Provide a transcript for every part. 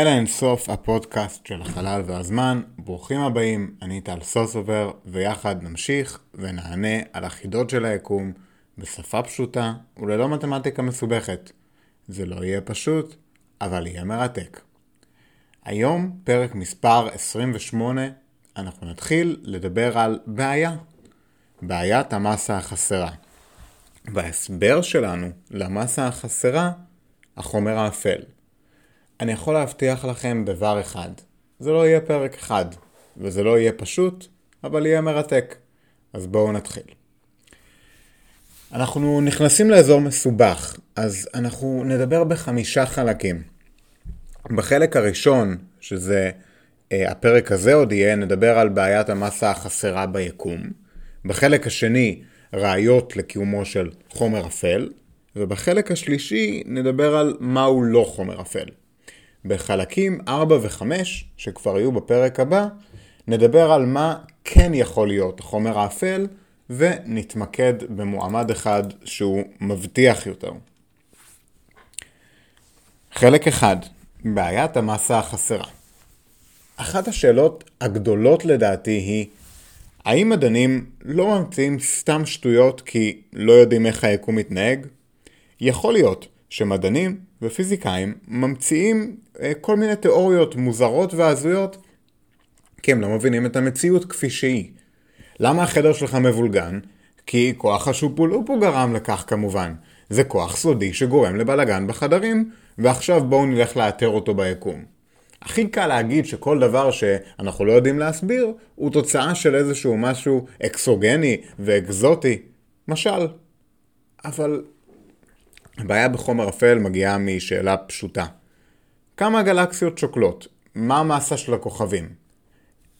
אל האינסוף הפודקאסט של החלל והזמן, ברוכים הבאים, אני טל סוסובר, ויחד נמשיך ונענה על החידות של היקום בשפה פשוטה וללא מתמטיקה מסובכת. זה לא יהיה פשוט, אבל יהיה מרתק. היום, פרק מספר 28, אנחנו נתחיל לדבר על בעיה. בעיית המסה החסרה. וההסבר שלנו למסה החסרה, החומר האפל. אני יכול להבטיח לכם דבר אחד, זה לא יהיה פרק אחד, וזה לא יהיה פשוט, אבל יהיה מרתק. אז בואו נתחיל. אנחנו נכנסים לאזור מסובך, אז אנחנו נדבר בחמישה חלקים. בחלק הראשון, שזה אה, הפרק הזה עוד יהיה, נדבר על בעיית המסה החסרה ביקום. בחלק השני, ראיות לקיומו של חומר אפל, ובחלק השלישי נדבר על מהו לא חומר אפל. בחלקים 4 ו-5, שכבר יהיו בפרק הבא, נדבר על מה כן יכול להיות החומר האפל, ונתמקד במועמד אחד שהוא מבטיח יותר. חלק 1, בעיית המסה החסרה. אחת השאלות הגדולות לדעתי היא, האם מדענים לא ממציאים סתם שטויות כי לא יודעים איך היקום מתנהג? יכול להיות שמדענים ופיזיקאים ממציאים כל מיני תיאוריות מוזרות והזויות כי הם לא מבינים את המציאות כפי שהיא. למה החדר שלך מבולגן? כי כוח השופולופו גרם לכך כמובן. זה כוח סודי שגורם לבלגן בחדרים, ועכשיו בואו נלך לאתר אותו ביקום. הכי קל להגיד שכל דבר שאנחנו לא יודעים להסביר, הוא תוצאה של איזשהו משהו אקסוגני ואקזוטי. משל. אבל הבעיה בחומר אפל מגיעה משאלה פשוטה. כמה גלקסיות שוקלות? מה המסה של הכוכבים?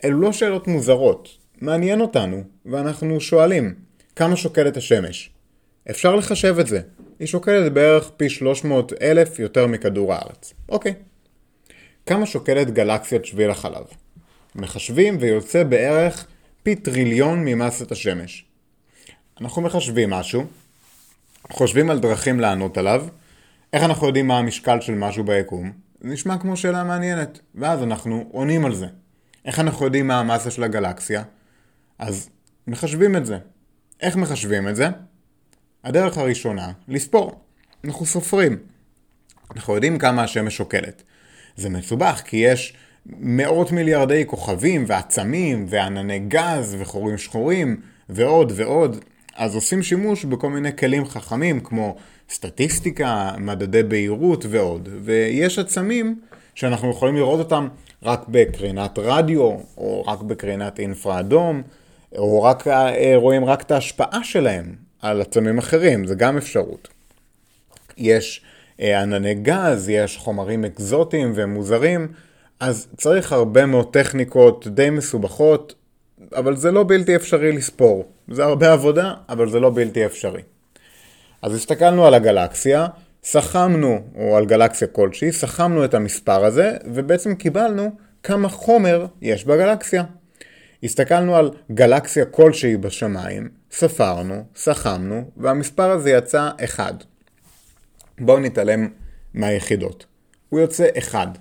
אלו לא שאלות מוזרות, מעניין אותנו, ואנחנו שואלים, כמה שוקלת השמש? אפשר לחשב את זה, היא שוקלת בערך פי 300 אלף יותר מכדור הארץ. אוקיי. כמה שוקלת גלקסיית שביל החלב? מחשבים ויוצא בערך פי טריליון ממסת השמש. אנחנו מחשבים משהו, חושבים על דרכים לענות עליו, איך אנחנו יודעים מה המשקל של משהו ביקום? נשמע כמו שאלה מעניינת, ואז אנחנו עונים על זה. איך אנחנו יודעים מה המסה של הגלקסיה? אז מחשבים את זה. איך מחשבים את זה? הדרך הראשונה, לספור. אנחנו סופרים. אנחנו יודעים כמה השמש שוקלת. זה מסובך כי יש מאות מיליארדי כוכבים ועצמים וענני גז וחורים שחורים ועוד ועוד. אז עושים שימוש בכל מיני כלים חכמים כמו סטטיסטיקה, מדדי בהירות ועוד. ויש עצמים שאנחנו יכולים לראות אותם רק בקרינת רדיו, או רק בקרינת אינפרה אדום, או רק אה, רואים רק את ההשפעה שלהם על עצמים אחרים, זה גם אפשרות. יש אה, ענני גז, יש חומרים אקזוטיים ומוזרים, אז צריך הרבה מאוד טכניקות די מסובכות, אבל זה לא בלתי אפשרי לספור. זה הרבה עבודה, אבל זה לא בלתי אפשרי. אז הסתכלנו על הגלקסיה, סכמנו, או על גלקסיה כלשהי, סכמנו את המספר הזה, ובעצם קיבלנו כמה חומר יש בגלקסיה. הסתכלנו על גלקסיה כלשהי בשמיים, ספרנו, סכמנו, והמספר הזה יצא 1. בואו נתעלם מהיחידות. הוא יוצא 1.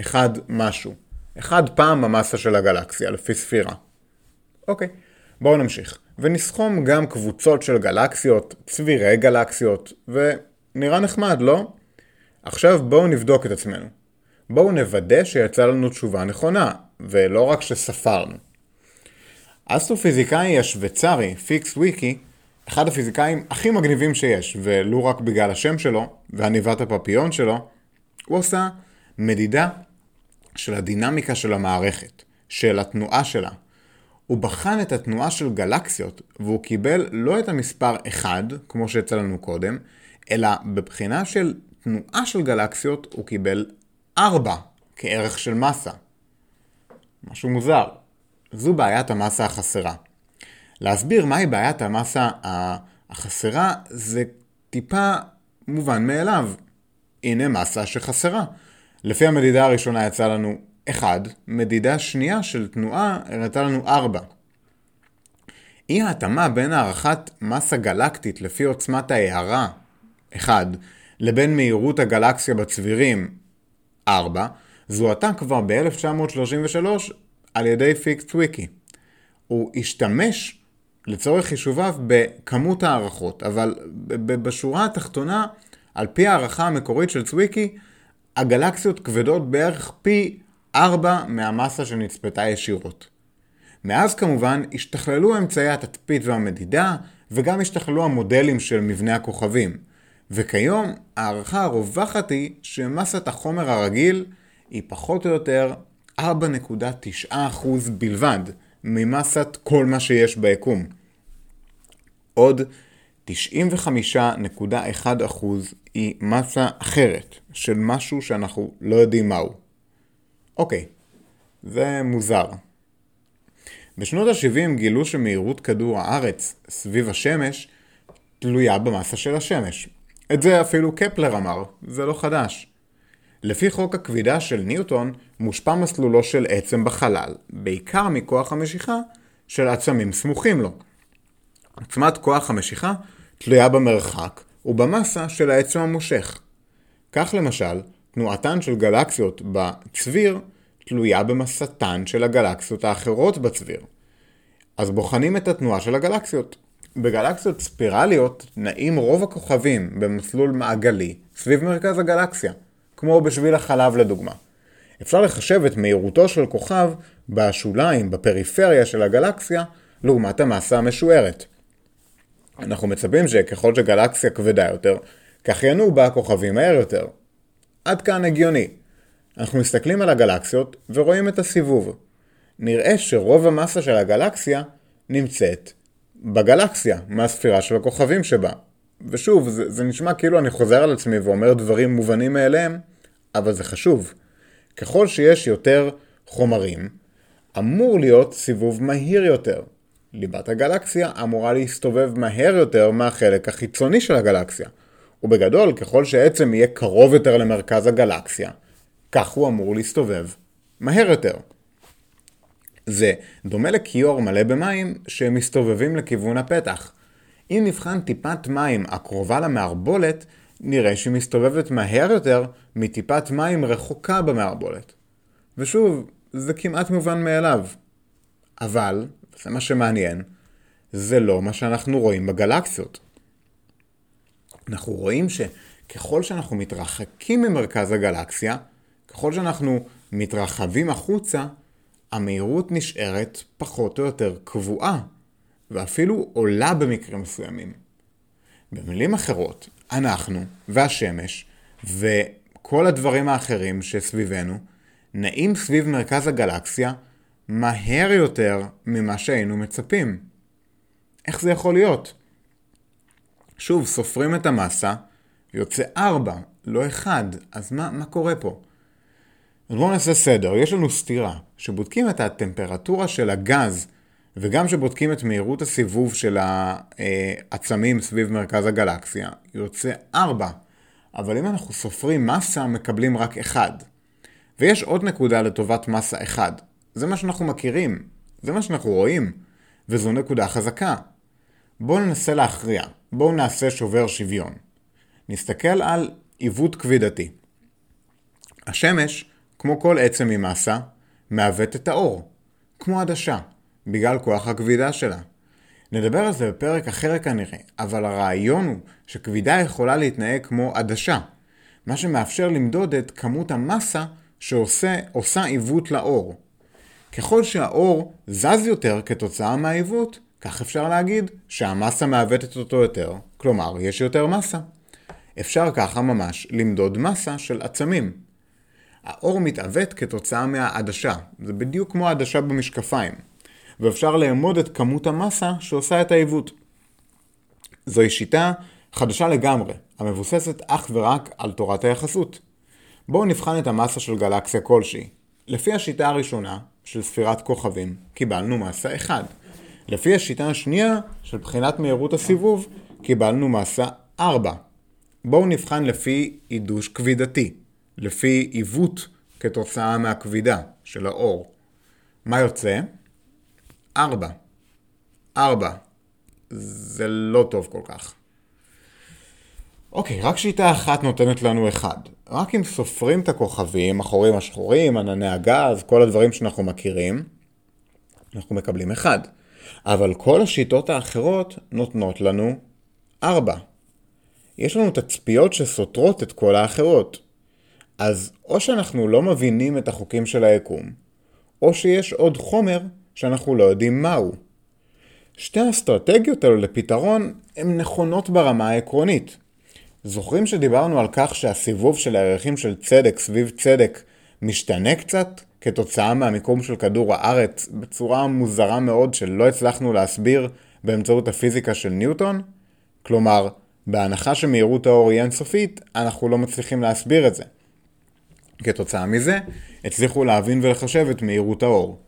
1 משהו. 1 פעם המסה של הגלקסיה, לפי ספירה. אוקיי, בואו נמשיך. ונסכום גם קבוצות של גלקסיות, צבירי גלקסיות, ונראה נחמד, לא? עכשיו בואו נבדוק את עצמנו. בואו נוודא שיצא לנו תשובה נכונה, ולא רק שספרנו. האסטרופיזיקאי השוויצרי, פריץ צוויקי, אחד הפיזיקאים הכי מגניבים שיש, ולו רק בגלל השם שלו, ועניבת הפפיון שלו, הוא עושה מדידה של הדינמיקה של המערכת, של התנועה שלה. הוא בחן את התנועה של גלקסיות, והוא קיבל לא את המספר 1, כמו שיצא לנו קודם, אלא בבחינה של תנועה של גלקסיות הוא קיבל 4 כערך של מסה. משהו מוזר. זו בעיית המסה החסרה. להסביר מהי בעיית המסה החסרה זה טיפה מובן מאליו. הנה מסה שחסרה. לפי המדידה הראשונה יצא לנו 1, מדידה שנייה של תנועה הראתה לנו 4. אי ההתאמה בין הערכת מסה גלקטית לפי עוצמת ההארה 1 לבין מהירות הגלקסיה בצבירים 4 זוהתה כבר ב-1933 על ידי פיקס וויקי. הוא השתמש לצורך חישוביו בכמות הערכות, אבל בשורה התחתונה, על פי הערכה המקורית של צוויקי, הגלקסיות כבדות בערך פי 4 מהמסה שנצפתה ישירות. מאז כמובן השתכללו אמצעי התצפית והמדידה, וגם השתכללו המודלים של מבנה הכוכבים. וכיום ההערכה הרווחת היא שמסת החומר הרגיל היא פחות או יותר 4.9% בלבד ממסת כל מה שיש ביקום. עוד 95.1% היא מסה אחרת של משהו שאנחנו לא יודעים מהו. אוקיי, זה מוזר. בשנות ה-70 גילו שמהירות כדור הארץ סביב השמש תלויה במסה של השמש. את זה אפילו קפלר אמר, זה לא חדש. לפי חוק הכבידה של ניוטון, מושפע מסלולו של עצם בחלל, בעיקר מכוח המשיכה של עצמים סמוכים לו. עוצמת כוח המשיכה תלויה במרחק ובמסה של העצם המושך. כך למשל, תנועתן של גלקסיות בצביר תלויה במסתן של הגלקסיות האחרות בצביר. אז בוחנים את התנועה של הגלקסיות. בגלקסיות ספירליות נעים רוב הכוכבים במסלול מעגלי סביב מרכז הגלקסיה, כמו בשביל החלב לדוגמה. אפשר לחשב את מהירותו של כוכב בשוליים, בפריפריה של הגלקסיה, לעומת המסה המשוערת. אנחנו מצפים שככל שגלקסיה כבדה יותר, כך ינועו בה הכוכבים מהר יותר. עד כאן הגיוני. אנחנו מסתכלים על הגלקסיות ורואים את הסיבוב. נראה שרוב המסה של הגלקסיה נמצאת בגלקסיה, מהספירה של הכוכבים שבה. ושוב, זה, זה נשמע כאילו אני חוזר על עצמי ואומר דברים מובנים מאליהם, אבל זה חשוב. ככל שיש יותר חומרים, אמור להיות סיבוב מהיר יותר. ליבת הגלקסיה אמורה להסתובב מהר יותר מהחלק החיצוני של הגלקסיה. ובגדול, ככל שעצם יהיה קרוב יותר למרכז הגלקסיה, כך הוא אמור להסתובב מהר יותר. זה דומה לכיור מלא במים שמסתובבים לכיוון הפתח. אם נבחן טיפת מים הקרובה למערבולת, נראה שהיא מסתובבת מהר יותר מטיפת מים רחוקה במערבולת. ושוב, זה כמעט מובן מאליו. אבל, וזה מה שמעניין, זה לא מה שאנחנו רואים בגלקסיות. אנחנו רואים שככל שאנחנו מתרחקים ממרכז הגלקסיה, ככל שאנחנו מתרחבים החוצה, המהירות נשארת פחות או יותר קבועה, ואפילו עולה במקרים מסוימים. במילים אחרות, אנחנו והשמש וכל הדברים האחרים שסביבנו נעים סביב מרכז הגלקסיה מהר יותר ממה שהיינו מצפים. איך זה יכול להיות? שוב, סופרים את המסה, יוצא 4, לא 1, אז מה, מה קורה פה? בואו נעשה סדר, יש לנו סתירה, שבודקים את הטמפרטורה של הגז וגם שבודקים את מהירות הסיבוב של העצמים סביב מרכז הגלקסיה, יוצא 4, אבל אם אנחנו סופרים מסה, מקבלים רק 1. ויש עוד נקודה לטובת מסה 1, זה מה שאנחנו מכירים, זה מה שאנחנו רואים, וזו נקודה חזקה. בואו ננסה להכריע, בואו נעשה שובר שוויון. נסתכל על עיוות כבידתי. השמש כמו כל עצם ממסה, מעוות את האור, כמו עדשה, בגלל כוח הכבידה שלה. נדבר על זה בפרק אחר כנראה, אבל הרעיון הוא שכבידה יכולה להתנהג כמו עדשה, מה שמאפשר למדוד את כמות המסה שעושה עיוות לאור. ככל שהאור זז יותר כתוצאה מהעיוות, כך אפשר להגיד שהמסה מעוותת אותו יותר, כלומר יש יותר מסה. אפשר ככה ממש למדוד מסה של עצמים. האור מתעוות כתוצאה מהעדשה, זה בדיוק כמו העדשה במשקפיים, ואפשר לאמוד את כמות המסה שעושה את העיוות. זוהי שיטה חדשה לגמרי, המבוססת אך ורק על תורת היחסות. בואו נבחן את המסה של גלקסיה כלשהי. לפי השיטה הראשונה, של ספירת כוכבים, קיבלנו מסה 1. לפי השיטה השנייה, של בחינת מהירות הסיבוב, קיבלנו מסה 4. בואו נבחן לפי עידוש כבידתי. לפי עיוות כתוצאה מהכבידה של האור. מה יוצא? 4. 4. זה לא טוב כל כך. אוקיי, רק שיטה אחת נותנת לנו אחד. רק אם סופרים את הכוכבים, החורים השחורים, ענני הגז, כל הדברים שאנחנו מכירים, אנחנו מקבלים אחד. אבל כל השיטות האחרות נותנות לנו ארבע. יש לנו תצפיות שסותרות את כל האחרות. אז או שאנחנו לא מבינים את החוקים של היקום, או שיש עוד חומר שאנחנו לא יודעים מהו. שתי האסטרטגיות האלו לפתרון הן נכונות ברמה העקרונית. זוכרים שדיברנו על כך שהסיבוב של הערכים של צדק סביב צדק משתנה קצת כתוצאה מהמיקום של כדור הארץ בצורה מוזרה מאוד שלא הצלחנו להסביר באמצעות הפיזיקה של ניוטון? כלומר, בהנחה שמהירות האור היא אינסופית, אנחנו לא מצליחים להסביר את זה. כתוצאה מזה, הצליחו להבין ולחשב את מהירות האור.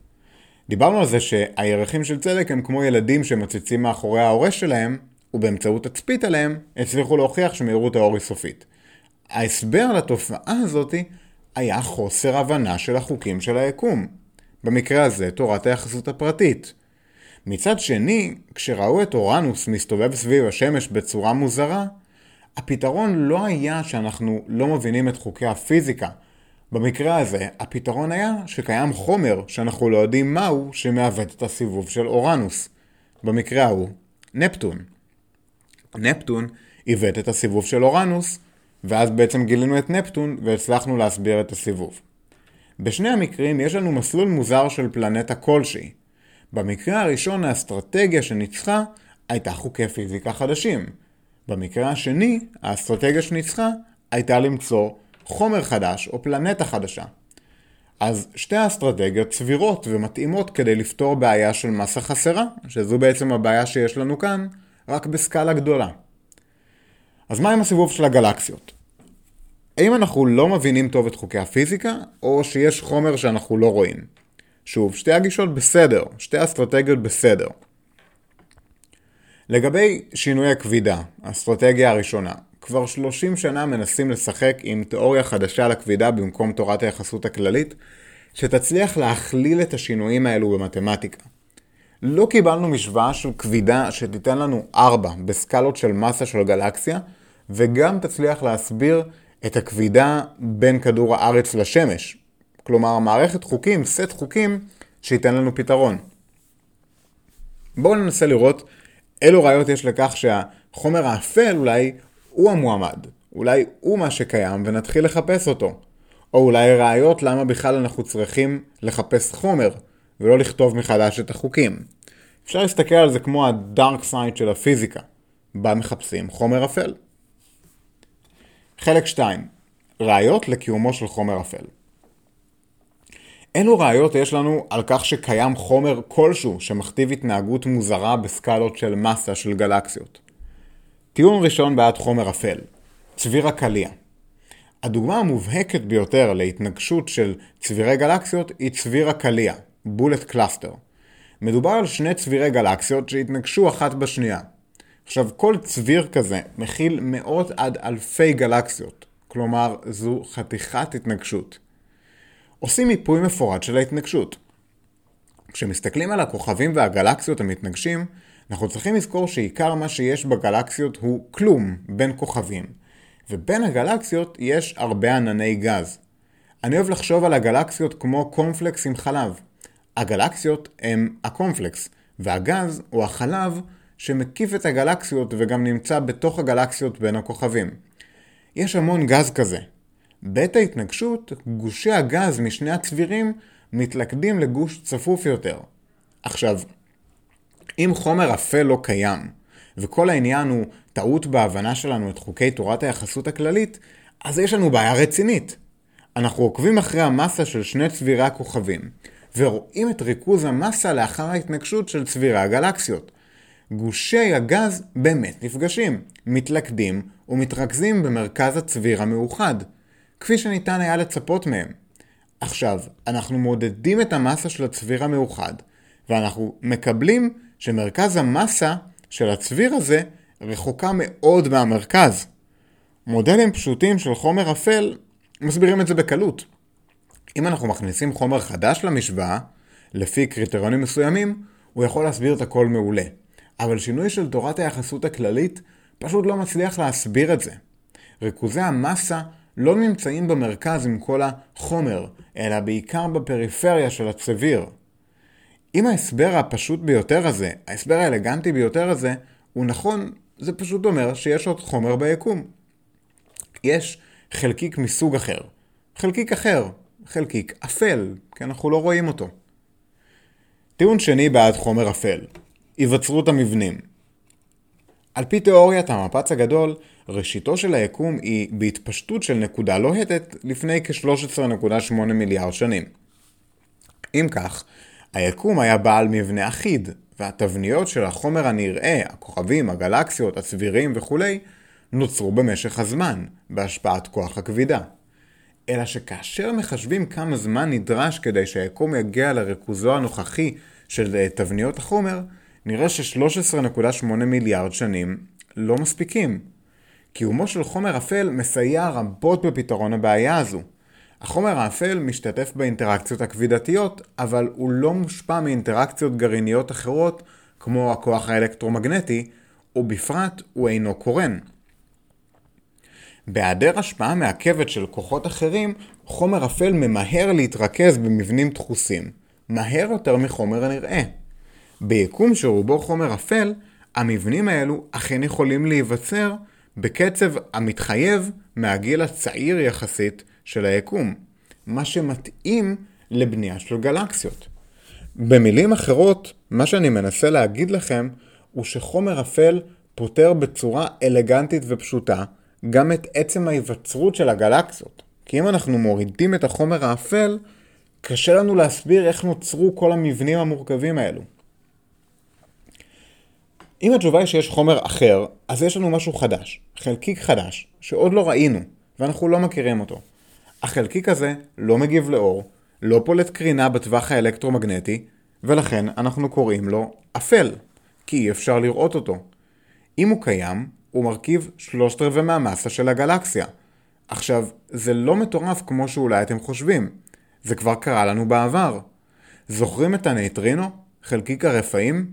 דיברנו על זה שהירחים של צדק הם כמו ילדים שמציצים מאחורי ההורה שלהם, ובאמצעות תצפית עליהם, הצליחו להוכיח שמהירות האור היא סופית. ההסבר לתופעה הזאתי היה חוסר הבנה של החוקים של היקום. במקרה הזה, תורת היחסות הפרטית. מצד שני, כשראו את אורנוס מסתובב סביב השמש בצורה מוזרה, הפתרון לא היה שאנחנו לא מבינים את חוקי הפיזיקה. במקרה הזה, הפתרון היה שקיים חומר שאנחנו לא יודעים מהו שמעוות את הסיבוב של אורנוס. במקרה ההוא, נפטון. נפטון עיוות את הסיבוב של אורנוס, ואז בעצם גילינו את נפטון והצלחנו להסביר את הסיבוב. בשני המקרים יש לנו מסלול מוזר של פלנטה כלשהי. במקרה הראשון האסטרטגיה שניצחה הייתה חוקי פיזיקה חדשים. במקרה השני, האסטרטגיה שניצחה הייתה למצוא חומר חדש או פלנטה חדשה. אז שתי האסטרטגיות סבירות ומתאימות כדי לפתור בעיה של מסה חסרה, שזו בעצם הבעיה שיש לנו כאן, רק בסקאלה גדולה. אז מה עם הסיבוב של הגלקסיות? האם אנחנו לא מבינים טוב את חוקי הפיזיקה, או שיש חומר שאנחנו לא רואים? שוב, שתי הגישות בסדר, שתי האסטרטגיות בסדר. לגבי שינוי הכבידה, האסטרטגיה הראשונה, כבר 30 שנה מנסים לשחק עם תיאוריה חדשה לכבידה במקום תורת היחסות הכללית, שתצליח להכליל את השינויים האלו במתמטיקה. לא קיבלנו משוואה של כבידה שתיתן לנו 4 בסקלות של מסה של גלקסיה, וגם תצליח להסביר את הכבידה בין כדור הארץ לשמש. כלומר, מערכת חוקים, סט חוקים, שייתן לנו פתרון. בואו ננסה לראות אילו ראיות יש לכך שהחומר האפל אולי הוא המועמד. אולי הוא מה שקיים ונתחיל לחפש אותו. או אולי ראיות למה בכלל אנחנו צריכים לחפש חומר, ולא לכתוב מחדש את החוקים. אפשר להסתכל על זה כמו הדארק סייד של הפיזיקה, בה מחפשים חומר אפל. חלק 2 ראיות לקיומו של חומר אפל. אילו ראיות יש לנו על כך שקיים חומר כלשהו שמכתיב התנהגות מוזרה בסקלות של מסה של גלקסיות? טיעון ראשון בעד חומר אפל, צביר הקליע. הדוגמה המובהקת ביותר להתנגשות של צבירי גלקסיות היא צביר הקליע, Bullet Cluster. מדובר על שני צבירי גלקסיות שהתנגשו אחת בשנייה. עכשיו, כל צביר כזה מכיל מאות עד אלפי גלקסיות, כלומר, זו חתיכת התנגשות. עושים מיפוי מפורט של ההתנגשות. כשמסתכלים על הכוכבים והגלקסיות המתנגשים, אנחנו צריכים לזכור שעיקר מה שיש בגלקסיות הוא כלום בין כוכבים, ובין הגלקסיות יש הרבה ענני גז. אני אוהב לחשוב על הגלקסיות כמו קורנפלקס עם חלב. הגלקסיות הם הקורנפלקס, והגז הוא החלב שמקיף את הגלקסיות וגם נמצא בתוך הגלקסיות בין הכוכבים. יש המון גז כזה. בעת ההתנגשות, גושי הגז משני הצבירים מתלכדים לגוש צפוף יותר. עכשיו, אם חומר אפל לא קיים, וכל העניין הוא טעות בהבנה שלנו את חוקי תורת היחסות הכללית, אז יש לנו בעיה רצינית. אנחנו עוקבים אחרי המסה של שני צבירי הכוכבים, ורואים את ריכוז המסה לאחר ההתנגשות של צבירי הגלקסיות. גושי הגז באמת נפגשים, מתלכדים ומתרכזים במרכז הצביר המאוחד, כפי שניתן היה לצפות מהם. עכשיו, אנחנו מודדים את המסה של הצביר המאוחד, ואנחנו מקבלים שמרכז המסה של הצביר הזה רחוקה מאוד מהמרכז. מודלים פשוטים של חומר אפל מסבירים את זה בקלות. אם אנחנו מכניסים חומר חדש למשוואה, לפי קריטריונים מסוימים, הוא יכול להסביר את הכל מעולה. אבל שינוי של תורת היחסות הכללית פשוט לא מצליח להסביר את זה. ריכוזי המסה לא נמצאים במרכז עם כל החומר, אלא בעיקר בפריפריה של הצביר. אם ההסבר הפשוט ביותר הזה, ההסבר האלגנטי ביותר הזה, הוא נכון, זה פשוט אומר שיש עוד חומר ביקום. יש חלקיק מסוג אחר. חלקיק אחר, חלקיק אפל, כי אנחנו לא רואים אותו. טיעון שני בעד חומר אפל, היווצרות המבנים. על פי תיאוריית המפץ הגדול, ראשיתו של היקום היא בהתפשטות של נקודה לוהטת לפני כ-13.8 מיליארד שנים. אם כך, היקום היה בעל מבנה אחיד, והתבניות של החומר הנראה, הכוכבים, הגלקסיות, הצבירים וכולי, נוצרו במשך הזמן, בהשפעת כוח הכבידה. אלא שכאשר מחשבים כמה זמן נדרש כדי שהיקום יגיע לריכוזו הנוכחי של תבניות החומר, נראה ש-13.8 מיליארד שנים לא מספיקים. קיומו של חומר אפל מסייע רבות בפתרון הבעיה הזו. החומר האפל משתתף באינטראקציות הכבידתיות, אבל הוא לא מושפע מאינטראקציות גרעיניות אחרות, כמו הכוח האלקטרומגנטי, ובפרט הוא אינו קורן. בהיעדר השפעה מעכבת של כוחות אחרים, חומר אפל ממהר להתרכז במבנים דחוסים, מהר יותר מחומר הנראה. ביקום שרובו חומר אפל, המבנים האלו אכן יכולים להיווצר בקצב המתחייב מהגיל הצעיר יחסית של היקום, מה שמתאים לבנייה של גלקסיות. במילים אחרות, מה שאני מנסה להגיד לכם הוא שחומר אפל פותר בצורה אלגנטית ופשוטה גם את עצם ההיווצרות של הגלקסיות. כי אם אנחנו מורידים את החומר האפל, קשה לנו להסביר איך נוצרו כל המבנים המורכבים האלו. אם התשובה היא שיש חומר אחר, אז יש לנו משהו חדש, חלקיק חדש, שעוד לא ראינו, ואנחנו לא מכירים אותו. החלקיק הזה לא מגיב לאור, לא פולט קרינה בטווח האלקטרומגנטי, ולכן אנחנו קוראים לו אפל, כי אי אפשר לראות אותו. אם הוא קיים, הוא מרכיב שלושת רבעי מהמסה של הגלקסיה. עכשיו, זה לא מטורף כמו שאולי אתם חושבים. זה כבר קרה לנו בעבר. זוכרים את הנייטרינו? חלקיק הרפאים?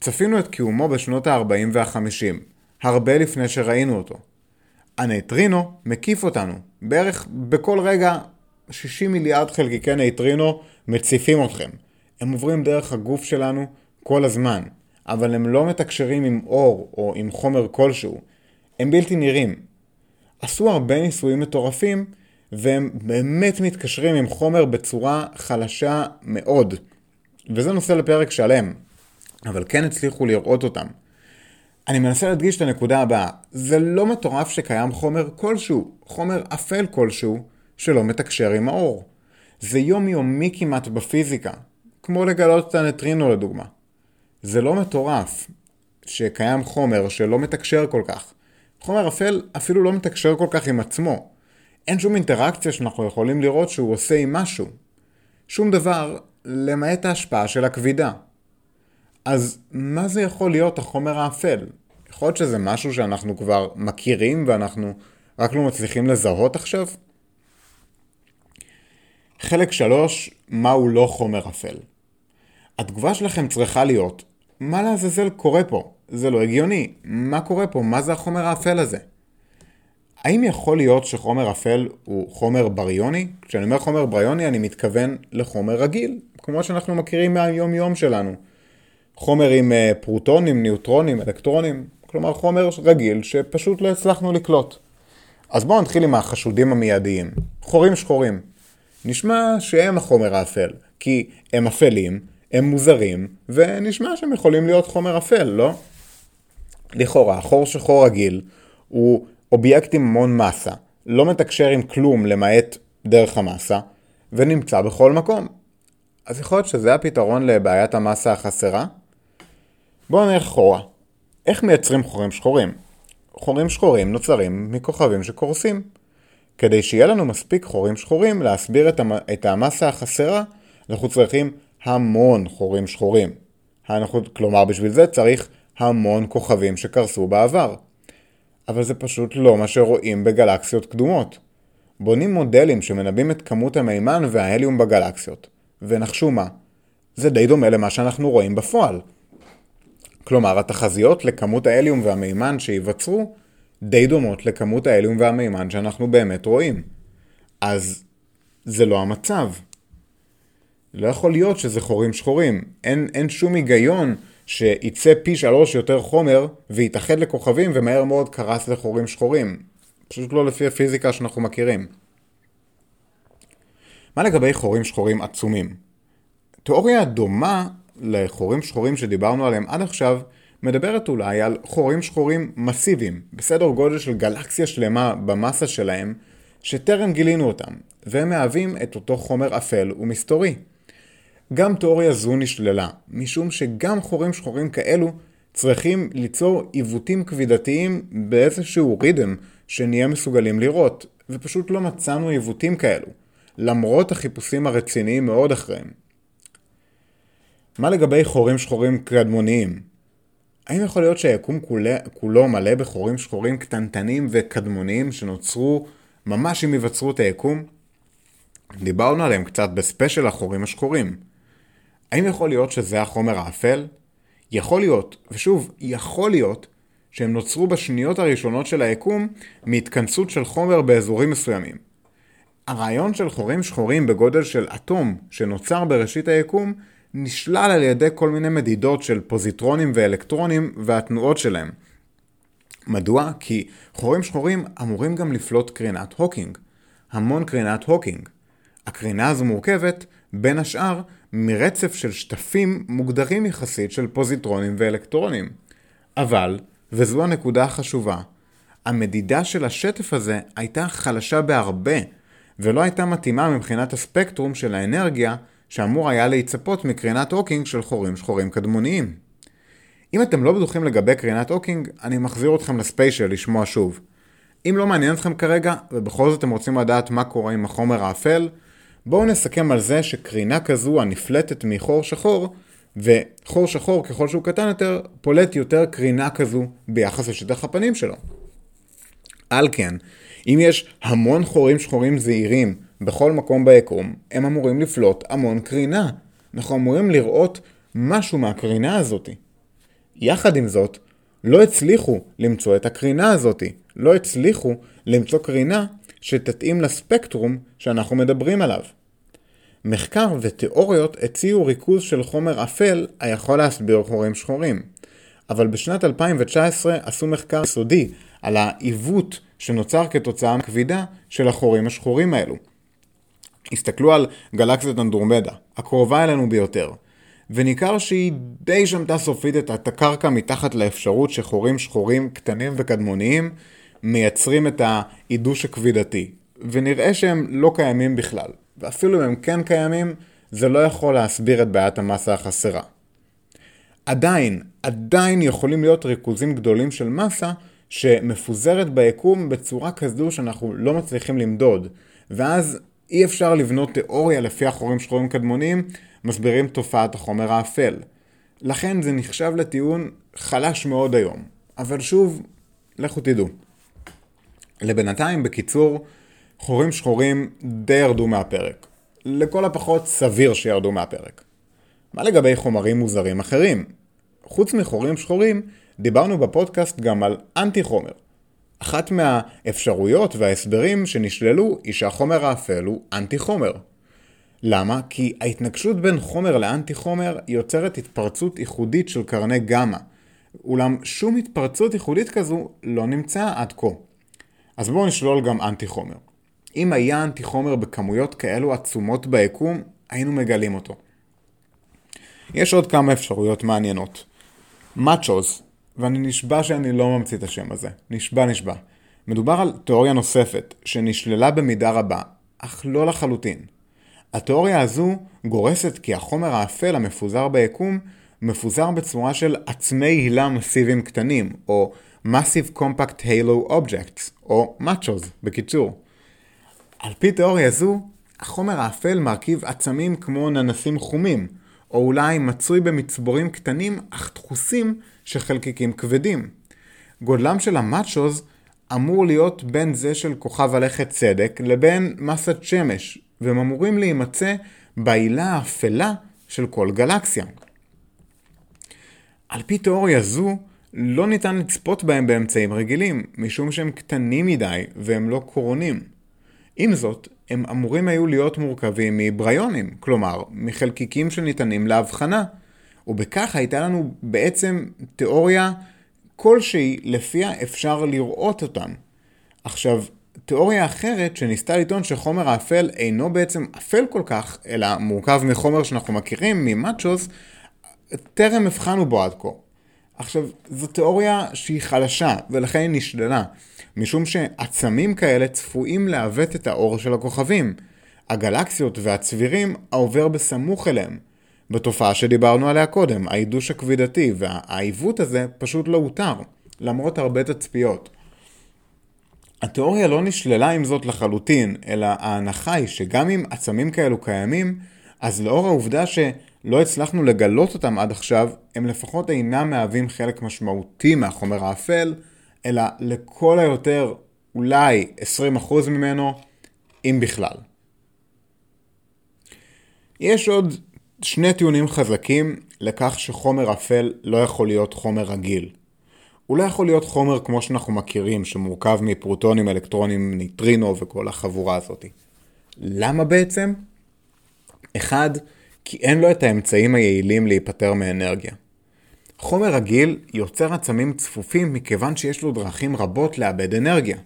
צפינו את קיומו בשנות ה-40 וה-50, הרבה לפני שראינו אותו. הנייטרינו מקיף אותנו, בערך בכל רגע 60 מיליארד חלקיקי נייטרינו מציפים אתכם. הם עוברים דרך הגוף שלנו כל הזמן. אבל הם לא מתקשרים עם אור או עם חומר כלשהו. הם בלתי נראים. עשו הרבה ניסויים מטורפים, והם באמת מתקשרים עם חומר בצורה חלשה מאוד. וזה נושא לפרק שלם, אבל כן הצליחו לראות אותם. אני מנסה להדגיש את הנקודה הבאה, זה לא מטורף שקיים חומר כלשהו, חומר אפל כלשהו, שלא מתקשר עם האור. זה יומיומי כמעט בפיזיקה, כמו לגלות את הנטרינו לדוגמה. זה לא מטורף שקיים חומר שלא מתקשר כל כך. חומר אפל אפילו לא מתקשר כל כך עם עצמו. אין שום אינטראקציה שאנחנו יכולים לראות שהוא עושה עם משהו. שום דבר למעט ההשפעה של הכבידה. אז מה זה יכול להיות החומר האפל? יכול להיות שזה משהו שאנחנו כבר מכירים ואנחנו רק לא מצליחים לזהות עכשיו? חלק 3, מהו לא חומר אפל. התגובה שלכם צריכה להיות, מה לעזאזל קורה פה? זה לא הגיוני. מה קורה פה? מה זה החומר האפל הזה? האם יכול להיות שחומר אפל הוא חומר בריוני? כשאני אומר חומר בריוני אני מתכוון לחומר רגיל, כמו שאנחנו מכירים מהיום יום שלנו. חומר עם אה, פרוטונים, ניוטרונים, אלקטרונים, כלומר חומר רגיל שפשוט לא הצלחנו לקלוט. אז בואו נתחיל עם החשודים המיידיים. חורים שחורים. נשמע שהם החומר האפל, כי הם אפלים, הם מוזרים, ונשמע שהם יכולים להיות חומר אפל, לא? לכאורה, חור שחור רגיל הוא אובייקט עם המון מסה, לא מתקשר עם כלום למעט דרך המסה, ונמצא בכל מקום. אז יכול להיות שזה הפתרון לבעיית המסה החסרה? בואו נלך אחורה. איך מייצרים חורים שחורים? חורים שחורים נוצרים מכוכבים שקורסים. כדי שיהיה לנו מספיק חורים שחורים להסביר את המסה החסרה, אנחנו צריכים המון חורים שחורים. כלומר, בשביל זה צריך המון כוכבים שקרסו בעבר. אבל זה פשוט לא מה שרואים בגלקסיות קדומות. בונים מודלים שמנבאים את כמות המימן וההליום בגלקסיות. ונחשו מה? זה די דומה למה שאנחנו רואים בפועל. כלומר, התחזיות לכמות ההליום והמימן שייווצרו די דומות לכמות ההליום והמימן שאנחנו באמת רואים. אז זה לא המצב. לא יכול להיות שזה חורים שחורים. אין, אין שום היגיון שיצא פי שלוש יותר חומר ויתאחד לכוכבים ומהר מאוד קרס לחורים שחורים. פשוט לא לפי הפיזיקה שאנחנו מכירים. מה לגבי חורים שחורים עצומים? תיאוריה דומה לחורים שחורים שדיברנו עליהם עד עכשיו, מדברת אולי על חורים שחורים מסיביים, בסדר גודל של גלקסיה שלמה במסה שלהם, שטרם גילינו אותם, והם מהווים את אותו חומר אפל ומסתורי. גם תיאוריה זו נשללה, משום שגם חורים שחורים כאלו צריכים ליצור עיוותים כבידתיים באיזשהו רידם שנהיה מסוגלים לראות, ופשוט לא מצאנו עיוותים כאלו, למרות החיפושים הרציניים מאוד אחריהם. מה לגבי חורים שחורים קדמוניים? האם יכול להיות שהיקום כולו, כולו מלא בחורים שחורים קטנטנים וקדמוניים שנוצרו ממש עם היווצרות היקום? דיברנו עליהם קצת בספיישל החורים השחורים. האם יכול להיות שזה החומר האפל? יכול להיות, ושוב, יכול להיות, שהם נוצרו בשניות הראשונות של היקום מהתכנסות של חומר באזורים מסוימים. הרעיון של חורים שחורים בגודל של אטום שנוצר בראשית היקום נשלל על ידי כל מיני מדידות של פוזיטרונים ואלקטרונים והתנועות שלהם. מדוע? כי חורים שחורים אמורים גם לפלוט קרינת הוקינג. המון קרינת הוקינג. הקרינה הזו מורכבת, בין השאר, מרצף של שטפים מוגדרים יחסית של פוזיטרונים ואלקטרונים. אבל, וזו הנקודה החשובה, המדידה של השטף הזה הייתה חלשה בהרבה, ולא הייתה מתאימה מבחינת הספקטרום של האנרגיה שאמור היה להיצפות מקרינת הוקינג של חורים שחורים קדמוניים. אם אתם לא בטוחים לגבי קרינת הוקינג, אני מחזיר אתכם לספיישל לשמוע שוב. אם לא מעניין אתכם כרגע, ובכל זאת אתם רוצים לדעת מה קורה עם החומר האפל, בואו נסכם על זה שקרינה כזו הנפלטת מחור שחור, וחור שחור ככל שהוא קטן יותר, פולט יותר קרינה כזו ביחס לשטח הפנים שלו. על כן, אם יש המון חורים שחורים זעירים בכל מקום ביקום, הם אמורים לפלוט המון קרינה. אנחנו אמורים לראות משהו מהקרינה הזאתי. יחד עם זאת, לא הצליחו למצוא את הקרינה הזאתי. לא הצליחו למצוא קרינה שתתאים לספקטרום שאנחנו מדברים עליו. מחקר ותיאוריות הציעו ריכוז של חומר אפל היכול להסביר חורים שחורים. אבל בשנת 2019 עשו מחקר יסודי על העיוות שנוצר כתוצאה מכבידה של החורים השחורים האלו. הסתכלו על גלקסיית אנדרומדה, הקרובה אלינו ביותר, וניכר שהיא די שמטה סופית את הקרקע מתחת לאפשרות שחורים שחורים קטנים וקדמוניים מייצרים את העידוש הכבידתי, ונראה שהם לא קיימים בכלל, ואפילו אם הם כן קיימים, זה לא יכול להסביר את בעיית המסה החסרה. עדיין, עדיין יכולים להיות ריכוזים גדולים של מסה שמפוזרת ביקום בצורה כזו שאנחנו לא מצליחים למדוד, ואז אי אפשר לבנות תיאוריה לפי החורים שחורים קדמוניים מסבירים תופעת החומר האפל. לכן זה נחשב לטיעון חלש מאוד היום. אבל שוב, לכו תדעו. לבינתיים, בקיצור, חורים שחורים די ירדו מהפרק. לכל הפחות סביר שירדו מהפרק. מה לגבי חומרים מוזרים אחרים? חוץ מחורים שחורים, דיברנו בפודקאסט גם על אנטי חומר. אחת מהאפשרויות וההסברים שנשללו היא שהחומר האפל הוא אנטי חומר. למה? כי ההתנגשות בין חומר לאנטי חומר יוצרת התפרצות ייחודית של קרני גמא. אולם שום התפרצות ייחודית כזו לא נמצאה עד כה. אז בואו נשלול גם אנטי חומר. אם היה אנטי חומר בכמויות כאלו עצומות ביקום, היינו מגלים אותו. יש עוד כמה אפשרויות מעניינות. מאצ'וז, ואני נשבע שאני לא ממציא את השם הזה. נשבע נשבע. מדובר על תיאוריה נוספת, שנשללה במידה רבה, אך לא לחלוטין. התיאוריה הזו גורסת כי החומר האפל המפוזר ביקום מפוזר בצורה של עצמי הילה מסיביים קטנים, או Massive Compact Halo Objects, או מאצ'וז בקיצור. על פי תיאוריה זו, החומר האפל מרכיב עצמים כמו ננסים חומים, או אולי מצוי במצבורים קטנים אך דחוסים של חלקיקים כבדים. גודלם של המאצ'וז אמור להיות בין זה של כוכב הלכת צדק לבין מסת שמש, והם אמורים להימצא בעילה האפלה של כל גלקסיה. על פי תיאוריה זו, לא ניתן לצפות בהם באמצעים רגילים, משום שהם קטנים מדי והם לא קורונים. עם זאת, הם אמורים היו להיות מורכבים מבריונים, כלומר, מחלקיקים שניתנים להבחנה, ובכך הייתה לנו בעצם תיאוריה כלשהי לפיה אפשר לראות אותם. עכשיו, תיאוריה אחרת שניסתה לטעון שחומר האפל אינו בעצם אפל כל כך, אלא מורכב מחומר שאנחנו מכירים, ממאצ'וס, טרם הבחנו בו עד כה. עכשיו, זו תיאוריה שהיא חלשה, ולכן היא נשללה, משום שעצמים כאלה צפויים לעוות את האור של הכוכבים, הגלקסיות והצבירים העובר בסמוך אליהם. בתופעה שדיברנו עליה קודם, העידוש הכבידתי, והעיוות הזה פשוט לא הותר, למרות הרבה תצפיות. התיאוריה לא נשללה עם זאת לחלוטין, אלא ההנחה היא שגם אם עצמים כאלו קיימים, אז לאור העובדה שלא הצלחנו לגלות אותם עד עכשיו, הם לפחות אינם מהווים חלק משמעותי מהחומר האפל, אלא לכל היותר אולי 20% ממנו, אם בכלל. יש עוד שני טיעונים חזקים לכך שחומר אפל לא יכול להיות חומר רגיל. הוא לא יכול להיות חומר כמו שאנחנו מכירים, שמורכב מפרוטונים, אלקטרונים, ניטרינו וכל החבורה הזאת. למה בעצם? אחד, כי אין לו את האמצעים היעילים להיפטר מאנרגיה. חומר רגיל יוצר עצמים צפופים מכיוון שיש לו דרכים רבות לאבד אנרגיה.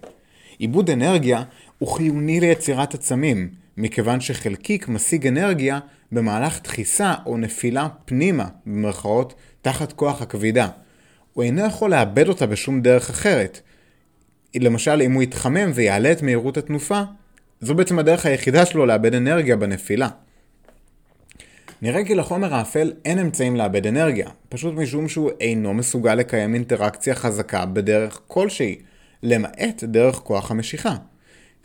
עיבוד אנרגיה הוא חיוני ליצירת עצמים, מכיוון שחלקיק משיג אנרגיה במהלך דחיסה או נפילה פנימה, במרכאות, תחת כוח הכבידה. הוא אינו יכול לאבד אותה בשום דרך אחרת. למשל, אם הוא יתחמם ויעלה את מהירות התנופה, זו בעצם הדרך היחידה שלו לאבד אנרגיה בנפילה. נראה כי לחומר האפל אין אמצעים לאבד אנרגיה, פשוט משום שהוא אינו מסוגל לקיים אינטראקציה חזקה בדרך כלשהי, למעט דרך כוח המשיכה.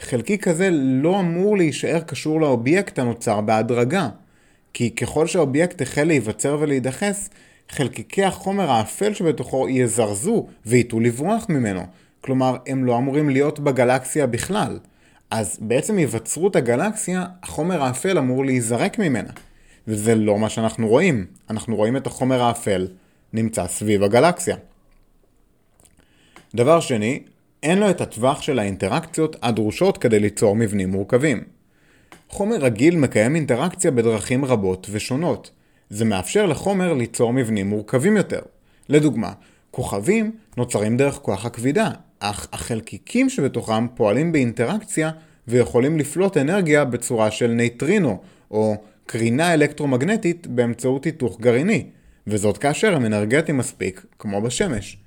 חלקיק כזה לא אמור להישאר קשור לאובייקט הנוצר בהדרגה, כי ככל שהאובייקט החל להיווצר ולהידחס, חלקיקי החומר האפל שבתוכו יזרזו ויטו לברוח ממנו, כלומר הם לא אמורים להיות בגלקסיה בכלל. אז בעצם היווצרות הגלקסיה, החומר האפל אמור להיזרק ממנה. וזה לא מה שאנחנו רואים. אנחנו רואים את החומר האפל נמצא סביב הגלקסיה. דבר שני, אין לו את הטווח של האינטראקציות הדרושות כדי ליצור מבנים מורכבים. חומר רגיל מקיים אינטראקציה בדרכים רבות ושונות. זה מאפשר לחומר ליצור מבנים מורכבים יותר. לדוגמה, כוכבים נוצרים דרך כוח הכבידה, אך החלקיקים שבתוכם פועלים באינטראקציה ויכולים לפלוט אנרגיה בצורה של נייטרינו, או קרינה אלקטרומגנטית באמצעות היתוך גרעיני, וזאת כאשר הם אנרגטיים מספיק, כמו בשמש.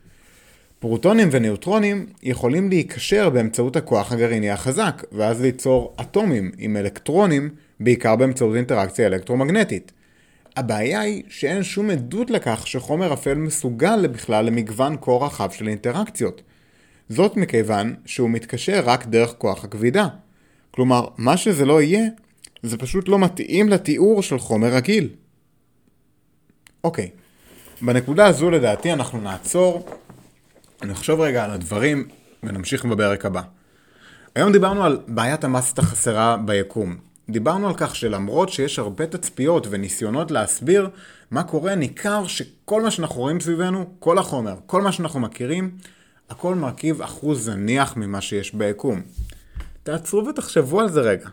פרוטונים וניוטרונים יכולים להיקשר באמצעות הכוח הגרעיני החזק, ואז ליצור אטומים עם אלקטרונים, בעיקר באמצעות אינטראקציה אלקטרומגנטית. הבעיה היא שאין שום עדות לכך שחומר אפל מסוגל בכלל למגוון כה רחב של אינטראקציות. זאת מכיוון שהוא מתקשר רק דרך כוח הכבידה. כלומר, מה שזה לא יהיה, זה פשוט לא מתאים לתיאור של חומר רגיל. אוקיי, בנקודה הזו לדעתי אנחנו נעצור, נחשוב רגע על הדברים ונמשיך בפרק הבא. היום דיברנו על בעיית המסת החסרה ביקום. דיברנו על כך שלמרות שיש הרבה תצפיות וניסיונות להסביר מה קורה, ניכר שכל מה שאנחנו רואים סביבנו, כל החומר, כל מה שאנחנו מכירים, הכל מרכיב אחוז זניח ממה שיש ביקום. תעצרו ותחשבו על זה רגע.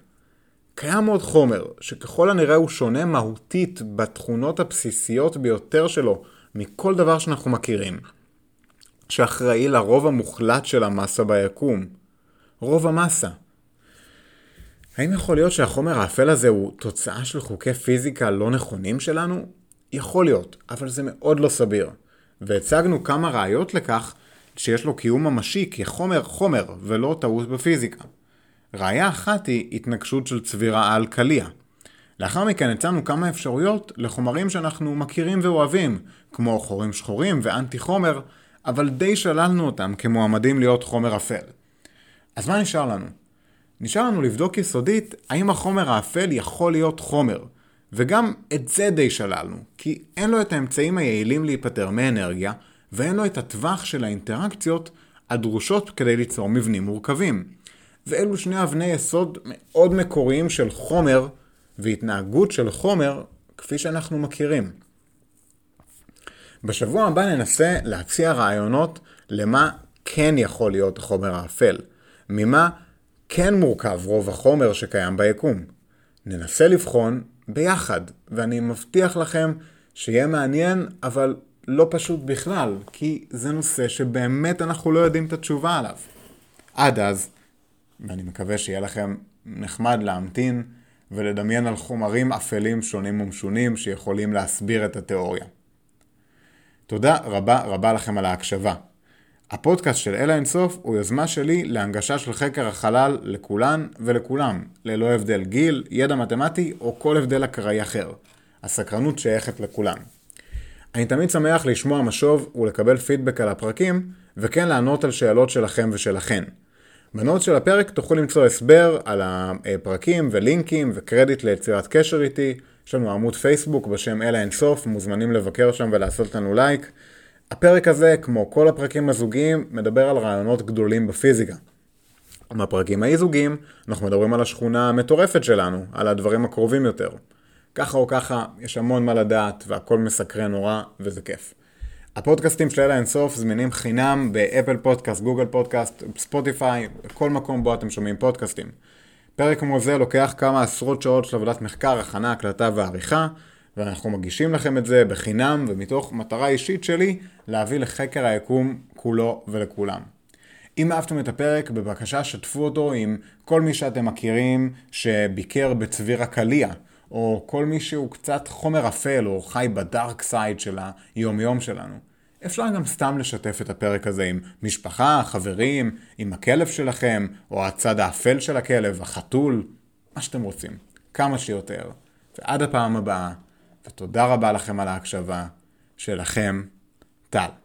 קיים עוד חומר, שככל הנראה הוא שונה מהותית בתכונות הבסיסיות ביותר שלו מכל דבר שאנחנו מכירים, שאחראי לרוב המוחלט של המסה ביקום. רוב המסה. האם יכול להיות שהחומר האפל הזה הוא תוצאה של חוקי פיזיקה לא נכונים שלנו? יכול להיות, אבל זה מאוד לא סביר. והצגנו כמה ראיות לכך שיש לו קיום ממשי כחומר חומר ולא טעות בפיזיקה. ראיה אחת היא התנגשות של צבירה על קליע. לאחר מכן הצענו כמה אפשרויות לחומרים שאנחנו מכירים ואוהבים, כמו חורים שחורים ואנטי חומר, אבל די שללנו אותם כמועמדים להיות חומר אפל. אז מה נשאר לנו? נשאר לנו לבדוק יסודית האם החומר האפל יכול להיות חומר, וגם את זה די שללנו, כי אין לו את האמצעים היעילים להיפטר מאנרגיה, ואין לו את הטווח של האינטראקציות הדרושות כדי ליצור מבנים מורכבים. ואלו שני אבני יסוד מאוד מקוריים של חומר והתנהגות של חומר כפי שאנחנו מכירים. בשבוע הבא ננסה להציע רעיונות למה כן יכול להיות החומר האפל, ממה כן מורכב רוב החומר שקיים ביקום. ננסה לבחון ביחד, ואני מבטיח לכם שיהיה מעניין, אבל לא פשוט בכלל, כי זה נושא שבאמת אנחנו לא יודעים את התשובה עליו. עד אז, ואני מקווה שיהיה לכם נחמד להמתין ולדמיין על חומרים אפלים שונים ומשונים שיכולים להסביר את התיאוריה. תודה רבה רבה לכם על ההקשבה. הפודקאסט של אלה אינסוף הוא יוזמה שלי להנגשה של חקר החלל לכולן ולכולם, ללא הבדל גיל, ידע מתמטי או כל הבדל אקראי אחר. הסקרנות שייכת לכולם. אני תמיד שמח לשמוע משוב ולקבל פידבק על הפרקים, וכן לענות על שאלות שלכם ושלכן. בנוט של הפרק תוכלו למצוא הסבר על הפרקים ולינקים וקרדיט ליצירת קשר איתי. יש לנו עמוד פייסבוק בשם אל האינסוף, מוזמנים לבקר שם ולעשות לנו לייק. הפרק הזה, כמו כל הפרקים הזוגיים, מדבר על רעיונות גדולים בפיזיקה. בפרקים האי-זוגיים, אנחנו מדברים על השכונה המטורפת שלנו, על הדברים הקרובים יותר. ככה או ככה, יש המון מה לדעת, והכל מסקרן נורא, וזה כיף. הפודקאסטים של אל האינסוף זמינים חינם באפל פודקאסט, גוגל פודקאסט, ספוטיפיי, כל מקום בו אתם שומעים פודקאסטים. פרק כמו זה לוקח כמה עשרות שעות של עבודת מחקר, הכנה, הקלטה ועריכה, ואנחנו מגישים לכם את זה בחינם ומתוך מטרה אישית שלי להביא לחקר היקום כולו ולכולם. אם אהבתם את הפרק, בבקשה שתפו אותו עם כל מי שאתם מכירים שביקר בצביר הקליע. או כל מי שהוא קצת חומר אפל, או חי ב dark side של היום-יום שלנו. אפשר גם סתם לשתף את הפרק הזה עם משפחה, חברים, עם הכלב שלכם, או הצד האפל של הכלב, החתול, מה שאתם רוצים. כמה שיותר. ועד הפעם הבאה, ותודה רבה לכם על ההקשבה. שלכם, טל.